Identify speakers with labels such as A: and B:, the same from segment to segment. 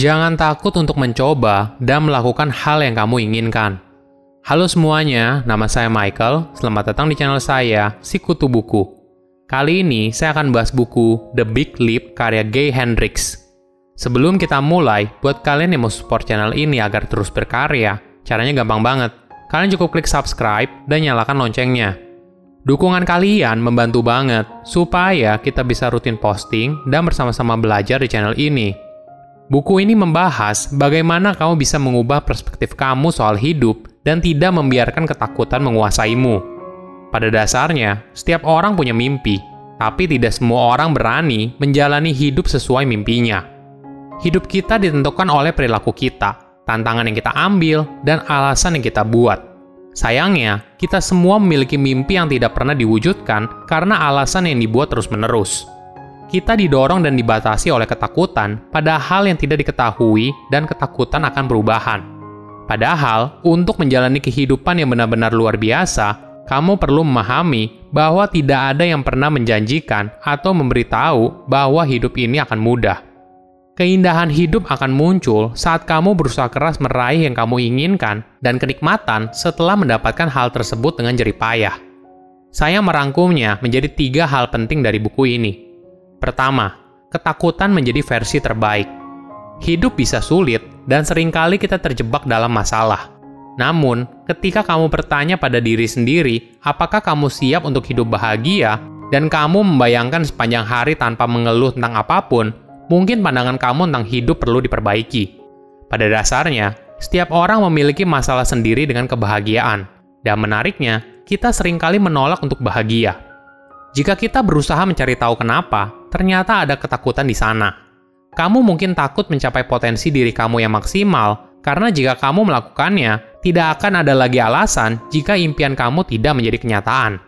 A: Jangan takut untuk mencoba dan melakukan hal yang kamu inginkan. Halo semuanya, nama saya Michael. Selamat datang di channel saya, Sikutu Buku. Kali ini saya akan bahas buku The Big Leap karya Gay Hendricks. Sebelum kita mulai, buat kalian yang mau support channel ini agar terus berkarya, caranya gampang banget. Kalian cukup klik subscribe dan nyalakan loncengnya. Dukungan kalian membantu banget supaya kita bisa rutin posting dan bersama-sama belajar di channel ini. Buku ini membahas bagaimana kamu bisa mengubah perspektif kamu soal hidup dan tidak membiarkan ketakutan menguasaimu. Pada dasarnya, setiap orang punya mimpi, tapi tidak semua orang berani menjalani hidup sesuai mimpinya. Hidup kita ditentukan oleh perilaku kita, tantangan yang kita ambil, dan alasan yang kita buat. Sayangnya, kita semua memiliki mimpi yang tidak pernah diwujudkan karena alasan yang dibuat terus-menerus. Kita didorong dan dibatasi oleh ketakutan pada hal yang tidak diketahui dan ketakutan akan perubahan. Padahal, untuk menjalani kehidupan yang benar-benar luar biasa, kamu perlu memahami bahwa tidak ada yang pernah menjanjikan atau memberitahu bahwa hidup ini akan mudah. Keindahan hidup akan muncul saat kamu berusaha keras meraih yang kamu inginkan dan kenikmatan setelah mendapatkan hal tersebut dengan jerih payah. Saya merangkumnya menjadi tiga hal penting dari buku ini. Pertama, ketakutan menjadi versi terbaik. Hidup bisa sulit, dan sering kali kita terjebak dalam masalah. Namun, ketika kamu bertanya pada diri sendiri, apakah kamu siap untuk hidup bahagia, dan kamu membayangkan sepanjang hari tanpa mengeluh tentang apa pun, mungkin pandangan kamu tentang hidup perlu diperbaiki. Pada dasarnya, setiap orang memiliki masalah sendiri dengan kebahagiaan, dan menariknya, kita sering kali menolak untuk bahagia. Jika kita berusaha mencari tahu kenapa, ternyata ada ketakutan di sana kamu mungkin takut mencapai potensi diri kamu yang maksimal, karena jika kamu melakukannya, tidak akan ada lagi alasan jika impian kamu tidak menjadi kenyataan.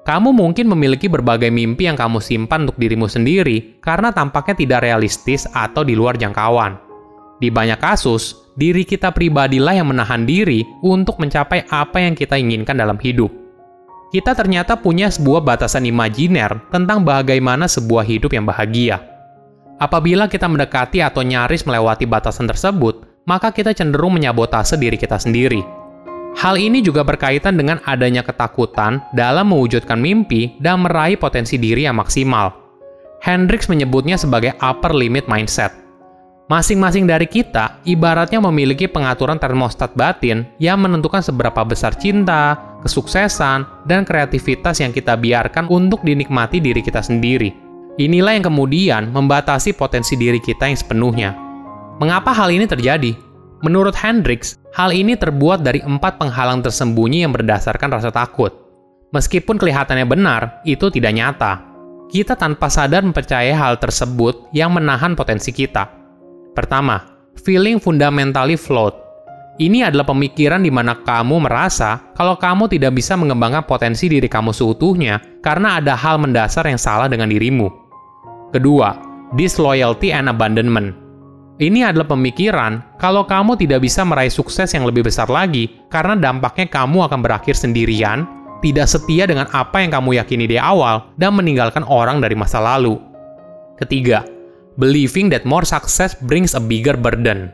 A: Kamu mungkin memiliki berbagai mimpi yang kamu simpan untuk dirimu sendiri karena tampaknya tidak realistis atau di luar jangkauan. Di banyak kasus, diri kita pribadilah yang menahan diri untuk mencapai apa yang kita inginkan dalam hidup. Kita ternyata punya sebuah batasan imajiner tentang bagaimana sebuah hidup yang bahagia. Apabila kita mendekati atau nyaris melewati batasan tersebut, maka kita cenderung menyabotase diri kita sendiri. Hal ini juga berkaitan dengan adanya ketakutan dalam mewujudkan mimpi dan meraih potensi diri yang maksimal. Hendricks menyebutnya sebagai upper limit mindset. Masing-masing dari kita ibaratnya memiliki pengaturan termostat batin yang menentukan seberapa besar cinta, kesuksesan, dan kreativitas yang kita biarkan untuk dinikmati diri kita sendiri. Inilah yang kemudian membatasi potensi diri kita yang sepenuhnya. Mengapa hal ini terjadi? Menurut Hendricks, hal ini terbuat dari empat penghalang tersembunyi yang berdasarkan rasa takut. Meskipun kelihatannya benar, itu tidak nyata. Kita tanpa sadar mempercayai hal tersebut yang menahan potensi kita. Pertama, feeling fundamentally flawed. Ini adalah pemikiran di mana kamu merasa kalau kamu tidak bisa mengembangkan potensi diri kamu seutuhnya karena ada hal mendasar yang salah dengan dirimu. Kedua, disloyalty and abandonment. Ini adalah pemikiran kalau kamu tidak bisa meraih sukses yang lebih besar lagi karena dampaknya kamu akan berakhir sendirian, tidak setia dengan apa yang kamu yakini di awal, dan meninggalkan orang dari masa lalu. Ketiga, believing that more success brings a bigger burden.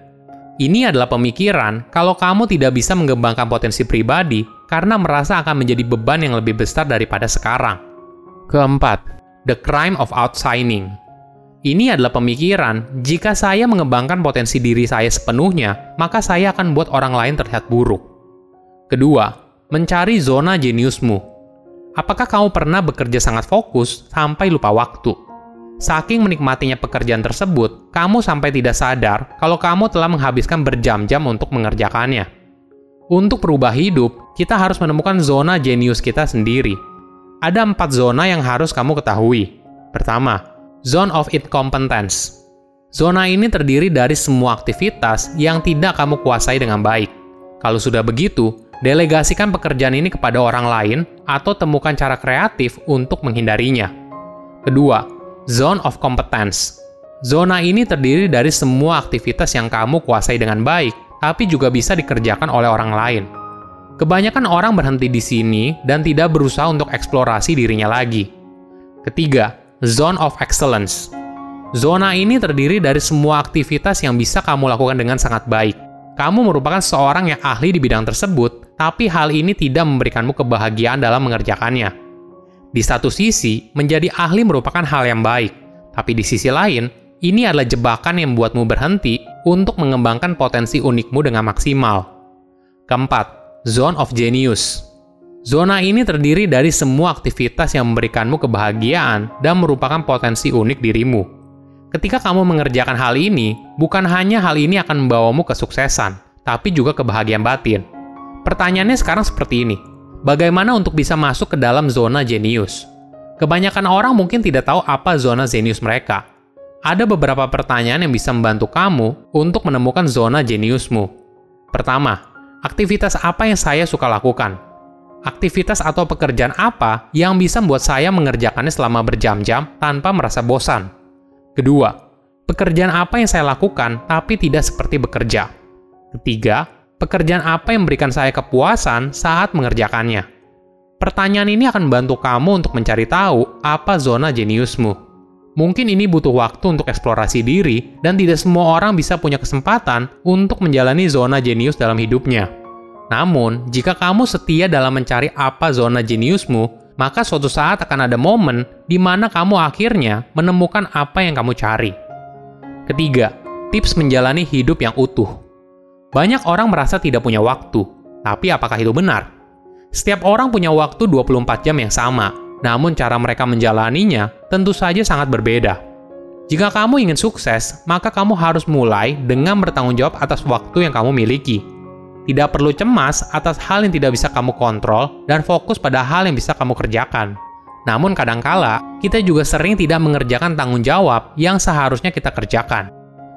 A: Ini adalah pemikiran kalau kamu tidak bisa mengembangkan potensi pribadi karena merasa akan menjadi beban yang lebih besar daripada sekarang. Keempat, The Crime of Outsigning. Ini adalah pemikiran, jika saya mengembangkan potensi diri saya sepenuhnya, maka saya akan buat orang lain terlihat buruk. Kedua, mencari zona jeniusmu. Apakah kamu pernah bekerja sangat fokus sampai lupa waktu? Saking menikmatinya pekerjaan tersebut, kamu sampai tidak sadar kalau kamu telah menghabiskan berjam-jam untuk mengerjakannya. Untuk berubah hidup, kita harus menemukan zona jenius kita sendiri, ada empat zona yang harus kamu ketahui. Pertama, zone of incompetence. Zona ini terdiri dari semua aktivitas yang tidak kamu kuasai dengan baik. Kalau sudah begitu, delegasikan pekerjaan ini kepada orang lain atau temukan cara kreatif untuk menghindarinya. Kedua, zone of competence. Zona ini terdiri dari semua aktivitas yang kamu kuasai dengan baik, tapi juga bisa dikerjakan oleh orang lain. Kebanyakan orang berhenti di sini dan tidak berusaha untuk eksplorasi dirinya lagi. Ketiga, zone of excellence. Zona ini terdiri dari semua aktivitas yang bisa kamu lakukan dengan sangat baik. Kamu merupakan seorang yang ahli di bidang tersebut, tapi hal ini tidak memberikanmu kebahagiaan dalam mengerjakannya. Di satu sisi, menjadi ahli merupakan hal yang baik, tapi di sisi lain, ini adalah jebakan yang membuatmu berhenti untuk mengembangkan potensi unikmu dengan maksimal. Keempat, Zone of Genius. Zona ini terdiri dari semua aktivitas yang memberikanmu kebahagiaan dan merupakan potensi unik dirimu. Ketika kamu mengerjakan hal ini, bukan hanya hal ini akan membawamu kesuksesan, tapi juga kebahagiaan batin. Pertanyaannya sekarang seperti ini. Bagaimana untuk bisa masuk ke dalam zona jenius? Kebanyakan orang mungkin tidak tahu apa zona jenius mereka, ada beberapa pertanyaan yang bisa membantu kamu untuk menemukan zona jeniusmu. Pertama, aktivitas apa yang saya suka lakukan? Aktivitas atau pekerjaan apa yang bisa membuat saya mengerjakannya selama berjam-jam tanpa merasa bosan? Kedua, pekerjaan apa yang saya lakukan tapi tidak seperti bekerja? Ketiga, pekerjaan apa yang memberikan saya kepuasan saat mengerjakannya? Pertanyaan ini akan membantu kamu untuk mencari tahu apa zona jeniusmu. Mungkin ini butuh waktu untuk eksplorasi diri, dan tidak semua orang bisa punya kesempatan untuk menjalani zona jenius dalam hidupnya. Namun, jika kamu setia dalam mencari apa zona jeniusmu, maka suatu saat akan ada momen di mana kamu akhirnya menemukan apa yang kamu cari. Ketiga, tips menjalani hidup yang utuh. Banyak orang merasa tidak punya waktu, tapi apakah itu benar? Setiap orang punya waktu 24 jam yang sama, namun cara mereka menjalaninya tentu saja sangat berbeda. Jika kamu ingin sukses, maka kamu harus mulai dengan bertanggung jawab atas waktu yang kamu miliki. Tidak perlu cemas atas hal yang tidak bisa kamu kontrol dan fokus pada hal yang bisa kamu kerjakan. Namun kadangkala, kita juga sering tidak mengerjakan tanggung jawab yang seharusnya kita kerjakan.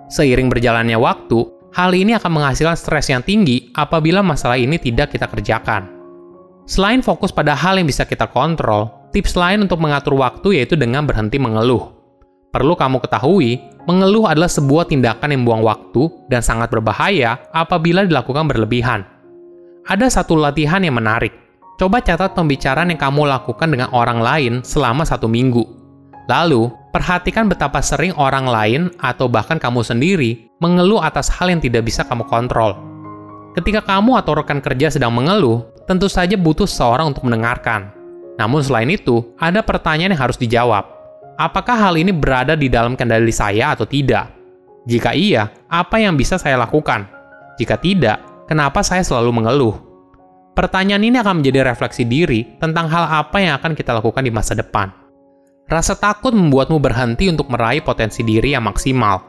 A: Seiring berjalannya waktu, hal ini akan menghasilkan stres yang tinggi apabila masalah ini tidak kita kerjakan. Selain fokus pada hal yang bisa kita kontrol, Tips lain untuk mengatur waktu yaitu dengan berhenti mengeluh. Perlu kamu ketahui, mengeluh adalah sebuah tindakan yang buang waktu dan sangat berbahaya apabila dilakukan berlebihan. Ada satu latihan yang menarik. Coba catat pembicaraan yang kamu lakukan dengan orang lain selama satu minggu. Lalu, perhatikan betapa sering orang lain atau bahkan kamu sendiri mengeluh atas hal yang tidak bisa kamu kontrol. Ketika kamu atau rekan kerja sedang mengeluh, tentu saja butuh seseorang untuk mendengarkan. Namun selain itu, ada pertanyaan yang harus dijawab. Apakah hal ini berada di dalam kendali saya atau tidak? Jika iya, apa yang bisa saya lakukan? Jika tidak, kenapa saya selalu mengeluh? Pertanyaan ini akan menjadi refleksi diri tentang hal apa yang akan kita lakukan di masa depan. Rasa takut membuatmu berhenti untuk meraih potensi diri yang maksimal.